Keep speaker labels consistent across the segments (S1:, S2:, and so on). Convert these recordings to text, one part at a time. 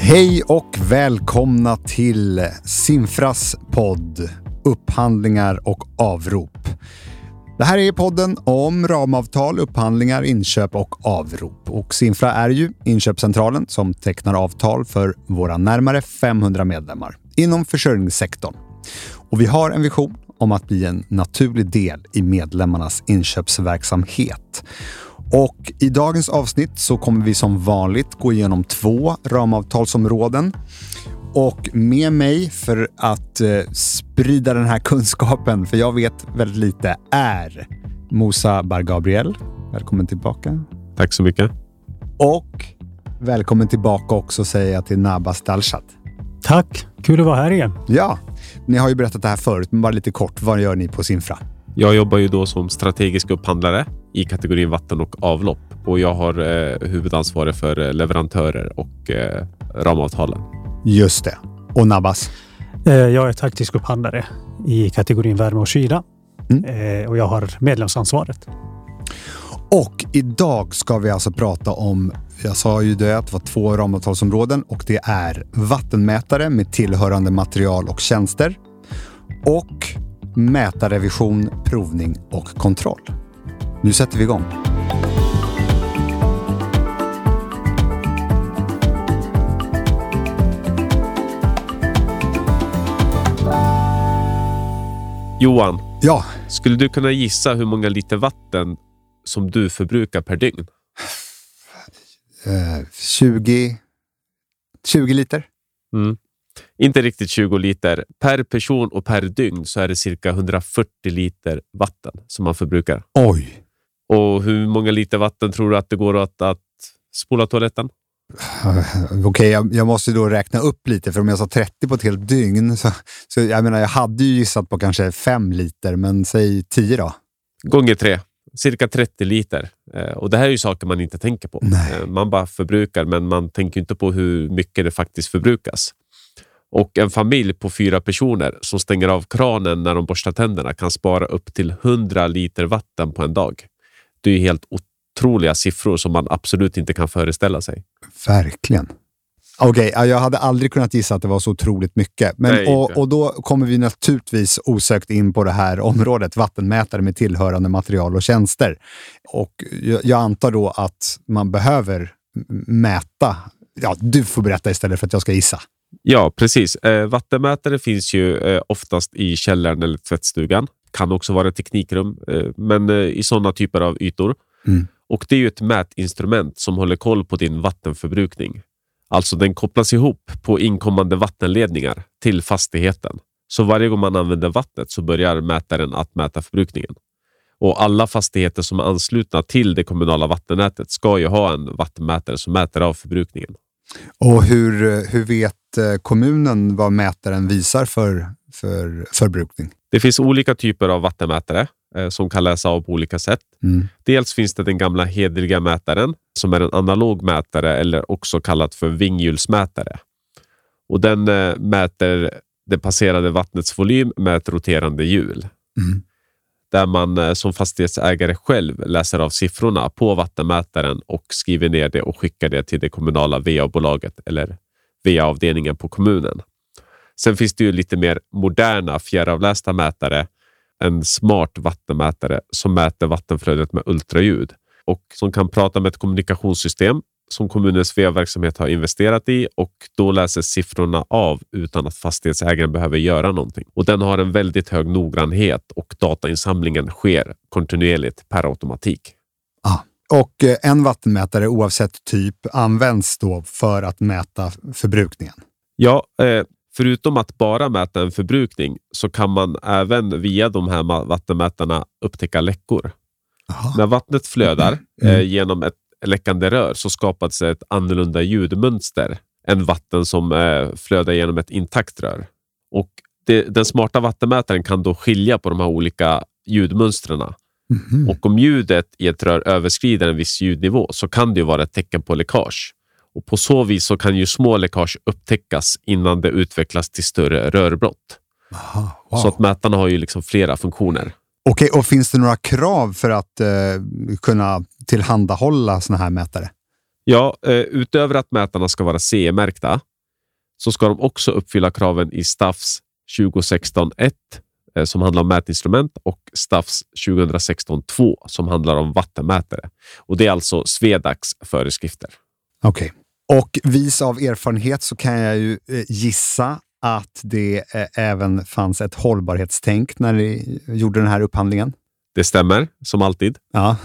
S1: Hej och välkomna till Simfras podd Upphandlingar och avrop. Det här är podden om ramavtal, upphandlingar, inköp och avrop. Och Simfra är ju inköpscentralen som tecknar avtal för våra närmare 500 medlemmar inom försörjningssektorn. Och vi har en vision om att bli en naturlig del i medlemmarnas inköpsverksamhet. Och I dagens avsnitt så kommer vi som vanligt gå igenom två ramavtalsområden. Och med mig för att eh, sprida den här kunskapen, för jag vet väldigt lite, är Musa Bar-Gabriel. Välkommen tillbaka.
S2: Tack så mycket.
S1: Och välkommen tillbaka också säger jag till Nabas Dalshat.
S3: Tack! Kul att vara här igen.
S1: Ja, ni har ju berättat det här förut, men bara lite kort. Vad gör ni på Simfra?
S2: Jag jobbar ju då som strategisk upphandlare i kategorin vatten och avlopp och jag har eh, huvudansvaret för eh, leverantörer och eh, ramavtalen.
S1: Just det. Och Nabas?
S3: Eh, jag är taktisk upphandlare i kategorin värme och kyla mm. Eh, och jag har medlemsansvaret.
S1: Och idag ska vi alltså prata om, jag sa ju det att det var två ramavtalsområden och det är vattenmätare med tillhörande material och tjänster och mätarrevision, provning och kontroll. Nu sätter vi igång.
S2: Johan,
S1: ja.
S2: skulle du kunna gissa hur många liter vatten som du förbrukar per dygn?
S1: Uh, 20, 20 liter.
S2: Mm. Inte riktigt 20 liter. Per person och per dygn så är det cirka 140 liter vatten som man förbrukar.
S1: Oj!
S2: Och hur många liter vatten tror du att det går att, att spola toaletten?
S1: Okej, okay, jag, jag, måste då räkna upp lite, för om jag sa 30 på ett helt dygn, så, så jag menar, jag hade ju gissat på kanske 5 liter, men säg 10 då?
S2: Gånger 3. Cirka 30 liter. Eh, och Det här är ju saker man inte tänker på.
S1: Nej.
S2: Eh, man bara förbrukar, men man tänker inte på hur mycket det faktiskt förbrukas. Och en familj på fyra personer som stänger av kranen när de borstar tänderna kan spara upp till 100 liter vatten på en dag. Det är helt otroliga siffror som man absolut inte kan föreställa sig.
S1: Verkligen. Okej, okay, jag hade aldrig kunnat gissa att det var så otroligt mycket. Men,
S2: Nej,
S1: och, och, då kommer vi naturligtvis osökt in på det här området, vattenmätare med tillhörande material och tjänster. Och jag, jag antar då att man behöver mäta. Ja, du får berätta istället för att jag ska gissa.
S2: Ja, precis. Eh, vattenmätare finns ju eh, oftast i källaren eller tvättstugan. Kan också vara teknikrum, eh, men eh, i sådana typer av ytor.
S1: Mm.
S2: Och Det är ju ett mätinstrument som håller koll på din vattenförbrukning. Alltså den kopplas ihop på inkommande vattenledningar till fastigheten. Så varje gång man använder vattnet så börjar mätaren att mäta förbrukningen. Och Alla fastigheter som är anslutna till det kommunala vattennätet ska ju ha en vattenmätare som mäter av förbrukningen.
S1: Och hur, hur vet eh, kommunen vad mätaren visar för, för förbrukning?
S2: Det finns olika typer av vattenmätare eh, som kan läsa av på olika sätt.
S1: Mm.
S2: Dels finns det den gamla hedliga mätaren som är en analog mätare eller också kallat för vinghjulsmätare. Och den eh, mäter det passerade vattnets volym med ett roterande hjul.
S1: Mm.
S2: Där man eh, som fastighetsägare själv läser av siffrorna på vattenmätaren och skriver ner det och skickar det till det kommunala VA-bolaget eller VA-avdelningen på kommunen. Sen finns det ju lite mer moderna fjärravlästa mätare. En smart vattenmätare som mäter vattenflödet med ultraljud och som kan prata med ett kommunikationssystem som kommunens VA-verksamhet har investerat i och då läses siffrorna av utan att fastighetsägaren behöver göra någonting. Och Den har en väldigt hög noggrannhet och datainsamlingen sker kontinuerligt per automatik.
S1: Ah. Och eh, en vattenmätare oavsett typ används då för att mäta förbrukningen?
S2: Ja, eh, förutom att bara mäta en förbrukning så kan man även via de här vattenmätarna upptäcka läckor.
S1: Aha.
S2: När vattnet flödar mm. eh, genom ett läckande rör så skapas ett annorlunda ljudmönster än vatten som eh, flödar genom ett intakt rör. Och det, den smarta vattenmätaren kan då skilja på de här olika ljudmönstren.
S1: Mm.
S2: Och om ljudet i ett rör överskrider en viss ljudnivå så kan det vara ett tecken på läckage. Och På så vis så kan ju små läckage upptäckas innan det utvecklas till större rörbrott.
S1: Aha, wow.
S2: Så att mätarna har ju liksom flera funktioner.
S1: Okej, och finns det några krav för att eh, kunna tillhandahålla sådana här mätare?
S2: Ja, eh, utöver att mätarna ska vara CE-märkta så ska de också uppfylla kraven i STAFS 2016-1 eh, som handlar om mätinstrument och STAFS 2016-2 som handlar om vattenmätare. Och Det är alltså Swedacs föreskrifter.
S1: Okej. Och vis av erfarenhet så kan jag ju eh, gissa att det eh, även fanns ett hållbarhetstänk när ni gjorde den här upphandlingen.
S2: Det stämmer, som alltid.
S1: Ja.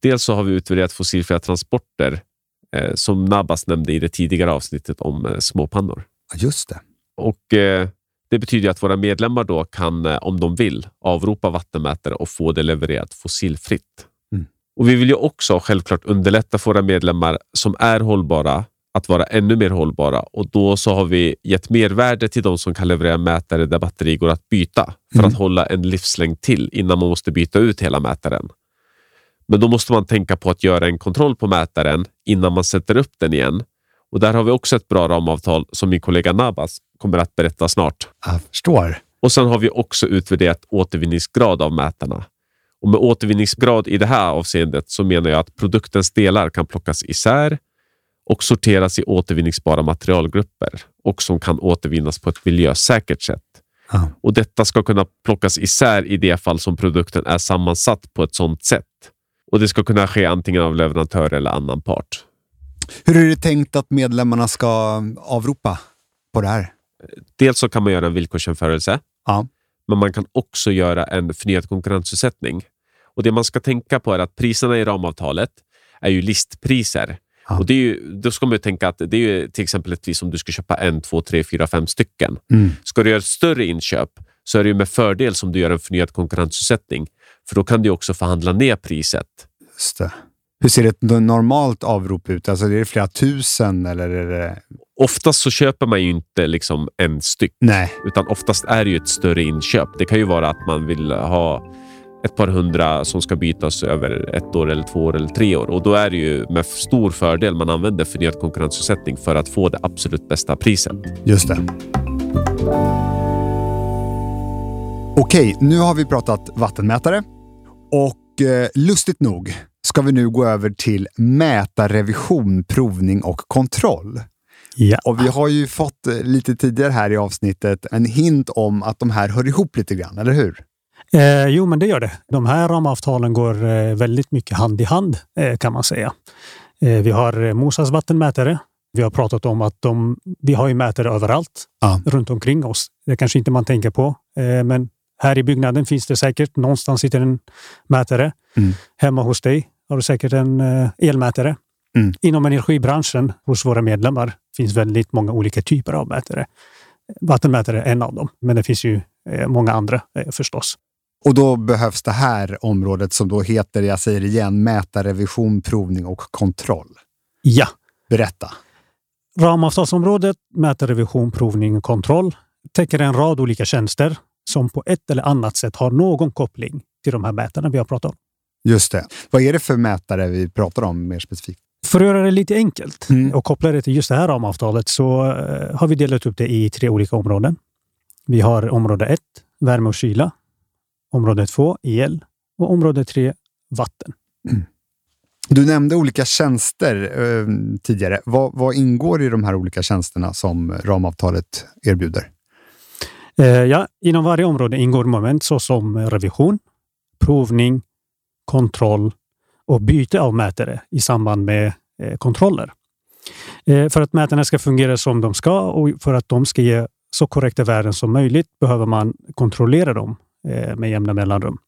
S2: Dels så har vi utvärderat fossilfria transporter som Nabas nämnde i det tidigare avsnittet om småpannor.
S1: Just det.
S2: Och det betyder att våra medlemmar då kan, eh, om de vill, avropa vattenmätare och få det levererat fossilfritt. Mm. Och Vi vill ju också självklart underlätta för våra medlemmar som är hållbara att vara ännu mer hållbara och då så har vi gett mervärde till de som kan leverera mätare där batteri går att byta för mm. att hålla en livslängd till innan man måste byta ut hela mätaren. Men då måste man tänka på att göra en kontroll på mätaren innan man sätter upp den igen och Där har vi också ett bra ramavtal som min kollega Nabas kommer att berätta snart.
S1: Jag förstår.
S2: Och Sen har vi också utvärderat återvinningsgrad av mätarna. Och Med återvinningsgrad i det här avseendet så menar jag att produktens delar kan plockas isär och sorteras i återvinningsbara materialgrupper och som kan återvinnas på ett miljösäkert sätt. Ah. Och Detta ska kunna plockas isär i det fall som produkten är sammansatt på ett sådant sätt. Och Det ska kunna ske antingen av leverantör eller annan part.
S1: Hur är det tänkt att medlemmarna ska avropa på det här?
S2: Dels så kan man göra en villkorsjämförelse,
S1: ja.
S2: men man kan också göra en förnyad konkurrensutsättning. Och Det man ska tänka på är att priserna i ramavtalet är ju listpriser. Ja. Och det är ju, då ska man tänka att det är ju till exempel ett pris om du ska köpa en, två, tre, fyra, fem stycken.
S1: Mm.
S2: Ska du göra ett större inköp så är det med fördel som du gör en förnyad konkurrensutsättning. För då kan du också förhandla ner priset.
S1: Just det. Hur ser ett normalt avrop ut? Alltså är det flera tusen eller? Är det...
S2: Oftast så köper man ju inte liksom en styck.
S1: Nej.
S2: Utan oftast är det ju ett större inköp. Det kan ju vara att man vill ha ett par hundra som ska bytas över ett år, eller två år eller tre år. Och Då är det ju med stor fördel man använder förnyad konkurrensutsättning för att få det absolut bästa priset.
S1: Just det. Okej, nu har vi pratat vattenmätare och eh, lustigt nog ska vi nu gå över till mätarrevision, provning och kontroll.
S3: Ja.
S1: Och Vi har ju fått eh, lite tidigare här i avsnittet en hint om att de här hör ihop lite grann, eller hur?
S3: Eh, jo, men det gör det. De här ramavtalen går eh, väldigt mycket hand i hand eh, kan man säga. Eh, vi har eh, Mosas vattenmätare. Vi har pratat om att de, vi har ju mätare överallt
S1: ja.
S3: runt omkring oss. Det kanske inte man tänker på, men här i byggnaden finns det säkert någonstans sitter en mätare.
S1: Mm.
S3: Hemma hos dig har du säkert en eh, elmätare.
S1: Mm.
S3: Inom energibranschen hos våra medlemmar finns väldigt många olika typer av mätare. Vattenmätare är en av dem, men det finns ju eh, många andra eh, förstås.
S1: Och då behövs det här området som då heter, jag säger det igen, mätarrevision, provning och kontroll.
S3: Ja.
S1: Berätta.
S3: Ramavtalsområdet mätarrevision, provning och kontroll täcker en rad olika tjänster som på ett eller annat sätt har någon koppling till de här mätarna vi har pratat om.
S1: Just det. Vad är det för mätare vi pratar om mer specifikt?
S3: För att göra det lite enkelt
S1: mm.
S3: och koppla det till just det här ramavtalet så eh, har vi delat upp det i tre olika områden. Vi har område 1, värme och kyla. Område 2, el. Och område 3, vatten.
S1: Mm. Du nämnde olika tjänster eh, tidigare. Vad, vad, ingår i de här olika tjänsterna som ramavtalet erbjuder?
S3: Eh, ja, inom varje område ingår moment såsom revision, provning, kontroll och byte av mätare i samband med eh, kontroller. Eh, för att mätarna ska fungera som de ska och för att de ska ge så korrekta värden som möjligt behöver man kontrollera dem med jämna mellanrum.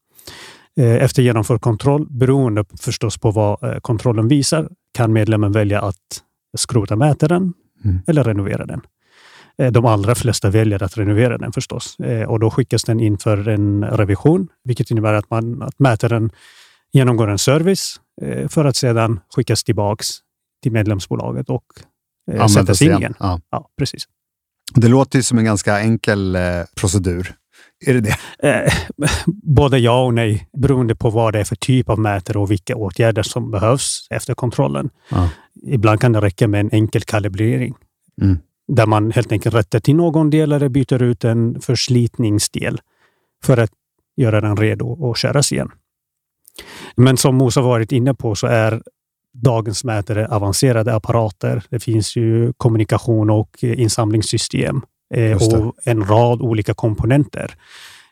S3: Efter genomförd kontroll, beroende förstås på vad kontrollen visar, kan medlemmen välja att skrota mätaren mm. eller renovera den. De allra flesta väljer att renovera den förstås och då skickas den in för en revision, vilket innebär att, man, att mätaren genomgår en service eh, för att sedan skickas tillbaks till medlemsbolaget och eh, sättas in igen. igen.
S1: Ja.
S3: ja. precis.
S1: Det låter ju som en ganska enkel eh, procedur. Är det det?
S3: Eh, både ja och nej, beroende på vad det är för typ av mätare och vilka åtgärder som behövs efter kontrollen.
S1: Ja.
S3: Ibland kan det räcka med en enkel kalibrering.
S1: Mm.
S3: Där man helt enkelt rättar till någon del eller byter ut en förslitningsdel för att göra den redo att köras igen. Men som Mosa varit inne på så är dagens mätare avancerade apparater. Det finns ju kommunikation och insamlingssystem och en rad olika komponenter.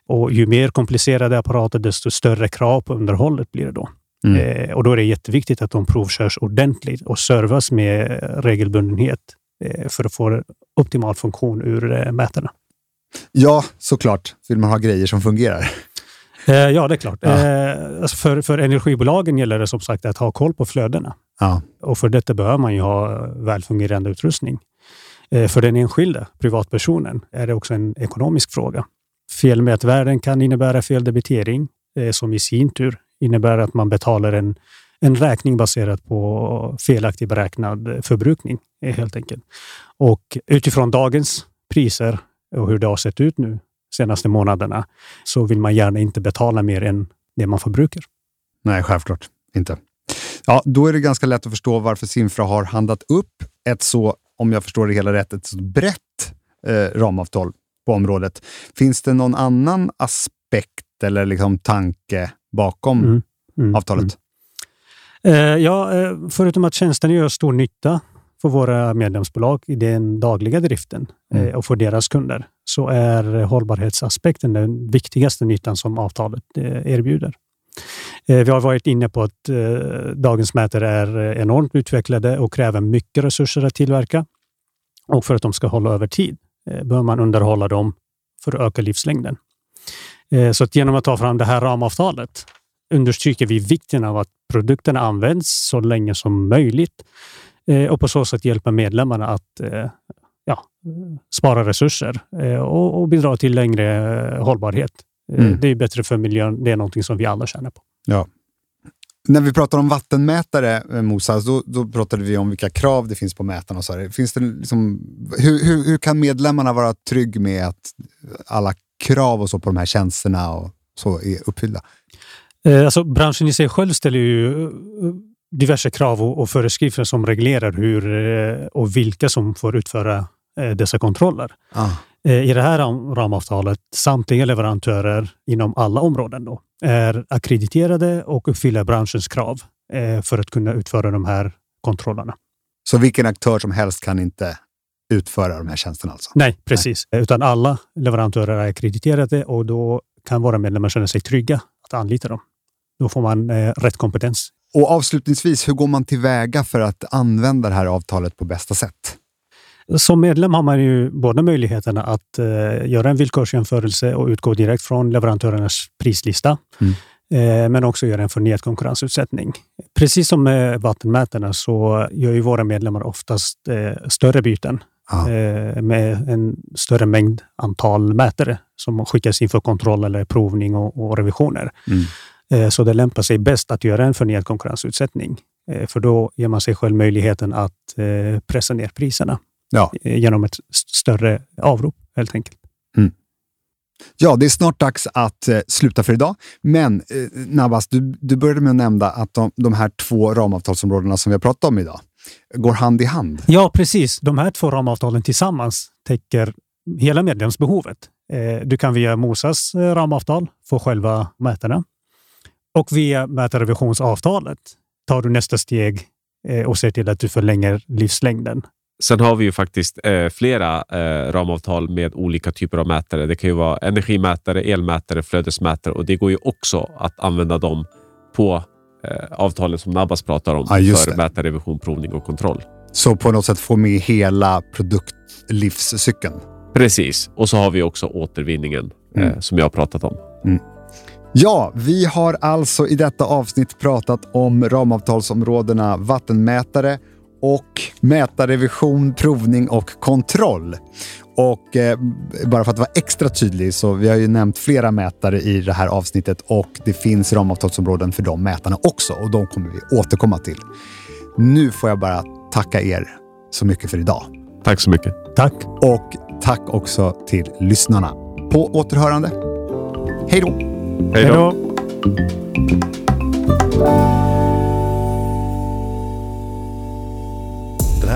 S3: Och ju mer komplicerade apparater, desto större krav på underhållet blir det då. Mm. Eh, och då är det jätteviktigt att de provkörs ordentligt och servas med regelbundenhet eh, för att få optimal funktion ur eh, mätarna.
S1: Ja, såklart. Vill man ha grejer som fungerar.
S3: Eh, ja, det är klart. Ja. Eh, alltså för, för energibolagen gäller det som sagt att ha koll på flödena. Ja. Och för detta behöver man ju ha välfungerande utrustning. Eh, för den enskilde privatpersonen är det också en ekonomisk fråga. Felmätvärden kan innebära feldebitering eh, som i sin tur innebär att man betalar en, en räkning baserat på felaktig beräknad förbrukning eh, helt enkelt. Och utifrån dagens priser och hur det har sett ut nu senaste månaderna så vill man gärna inte betala mer än det man förbrukar.
S1: Nej, självklart inte. Ja, då är det ganska lätt att förstå varför Simfra har handlat upp ett så, om jag förstår det hela rätt, ett brett eh, ramavtal på området. Finns det någon annan aspekt eller liksom tanke bakom mm. Mm. avtalet?
S3: Mm. Eh, ja, eh, förutom att tjänsten gör stor nytta för våra medlemsbolag i den dagliga driften mm. eh, och för deras kunder, så är hållbarhetsaspekten den viktigaste nyttan som avtalet eh, erbjuder. Eh, vi har varit inne på att eh, dagens mätare är eh, enormt utvecklade och kräver mycket resurser att tillverka. Och för att de ska hålla över tid behöver man underhålla dem för att öka livslängden. Så att genom att ta fram det här ramavtalet understryker vi vikten av att produkterna används så länge som möjligt och på så sätt hjälpa medlemmarna att ja, spara resurser och bidra till längre hållbarhet. Mm. Det är bättre för miljön. Det är någonting som vi alla tjänar på.
S1: Ja. När vi pratar om vattenmätare, eh, Mosa, då, då pratade vi om vilka krav det finns på mätarna. Och så Finns det liksom, hur, hur, hur, kan medlemmarna vara trygga med att alla krav och så på de här tjänsterna och så är uppfyllda?
S3: Eh, alltså, branschen i sig själv ställer ju eh, diverse krav och, och föreskrifter som reglerar hur och vilka som får utföra dessa kontroller. Ah. I det här ramavtalet, samtliga leverantörer inom alla områden då, är akkrediterade och uppfyller branschens krav eh, för att kunna utföra de här kontrollerna.
S1: Så vilken aktör som helst kan inte utföra de här tjänsterna? Alltså?
S3: Nej, precis. Nej. Utan alla leverantörer är akkrediterade och då kan våra medlemmar känna sig trygga att anlita dem. Då får man eh, rätt kompetens.
S1: Och avslutningsvis, hur går man tillväga för att använda det här avtalet på bästa sätt?
S3: Som medlem har man ju både möjligheterna att eh, göra en villkorsjämförelse och utgå direkt från leverantörernas prislista, mm. eh, men också göra en förnyad konkurrensutsättning. Precis som med vattenmätarna så gör ju våra medlemmar oftast eh, större byten ah. med en större mängd antal mätare som skickas in för kontroll eller provning och, och revisioner. Mm. Eh, så det lämpar sig bäst att göra en förnyad konkurrensutsättning. Eh, för då ger man sig själv möjligheten att pressa ner priserna ja. Eh, genom ett större avrop helt enkelt. Mm.
S1: Ja, det är snart dags att eh, sluta för idag. Men eh, Nabas, du, du började med att nämna att de, de här två ramavtalsområdena som vi har pratat om idag går hand i hand.
S3: Ja, precis. De här två ramavtalen tillsammans täcker hela medlemsbehovet. Eh, du kan via Mosas eh, ramavtal få själva mätarna och via mätarrevisionsavtalet tar du nästa steg eh, och ser till att du förlänger livslängden
S2: Sen har vi ju faktiskt eh, flera eh, ramavtal med olika typer av mätare. Det kan ju vara energimätare, elmätare, flödesmätare och det går ju också att använda dem på eh, avtalen som Nabbas pratar om ja, för mätarrevision, provning och kontroll.
S1: Så på något sätt få med hela produktlivscykeln?
S2: Precis, och så har vi också återvinningen mm. eh, som jag har pratat om. Mm.
S1: Ja, vi har alltså i detta avsnitt pratat om ramavtalsområdena vattenmätare, och mäta revision, provning och kontroll. Och eh, bara för att vara extra tydlig så vi har ju nämnt flera mätare i det här avsnittet och det finns ramavtalsområden för de mätarna också och de kommer vi återkomma till. Nu får jag bara tacka er så mycket för idag.
S2: Tack så mycket.
S3: Tack.
S1: Och tack också till lyssnarna. På återhörande. Hej då.
S2: Hej då.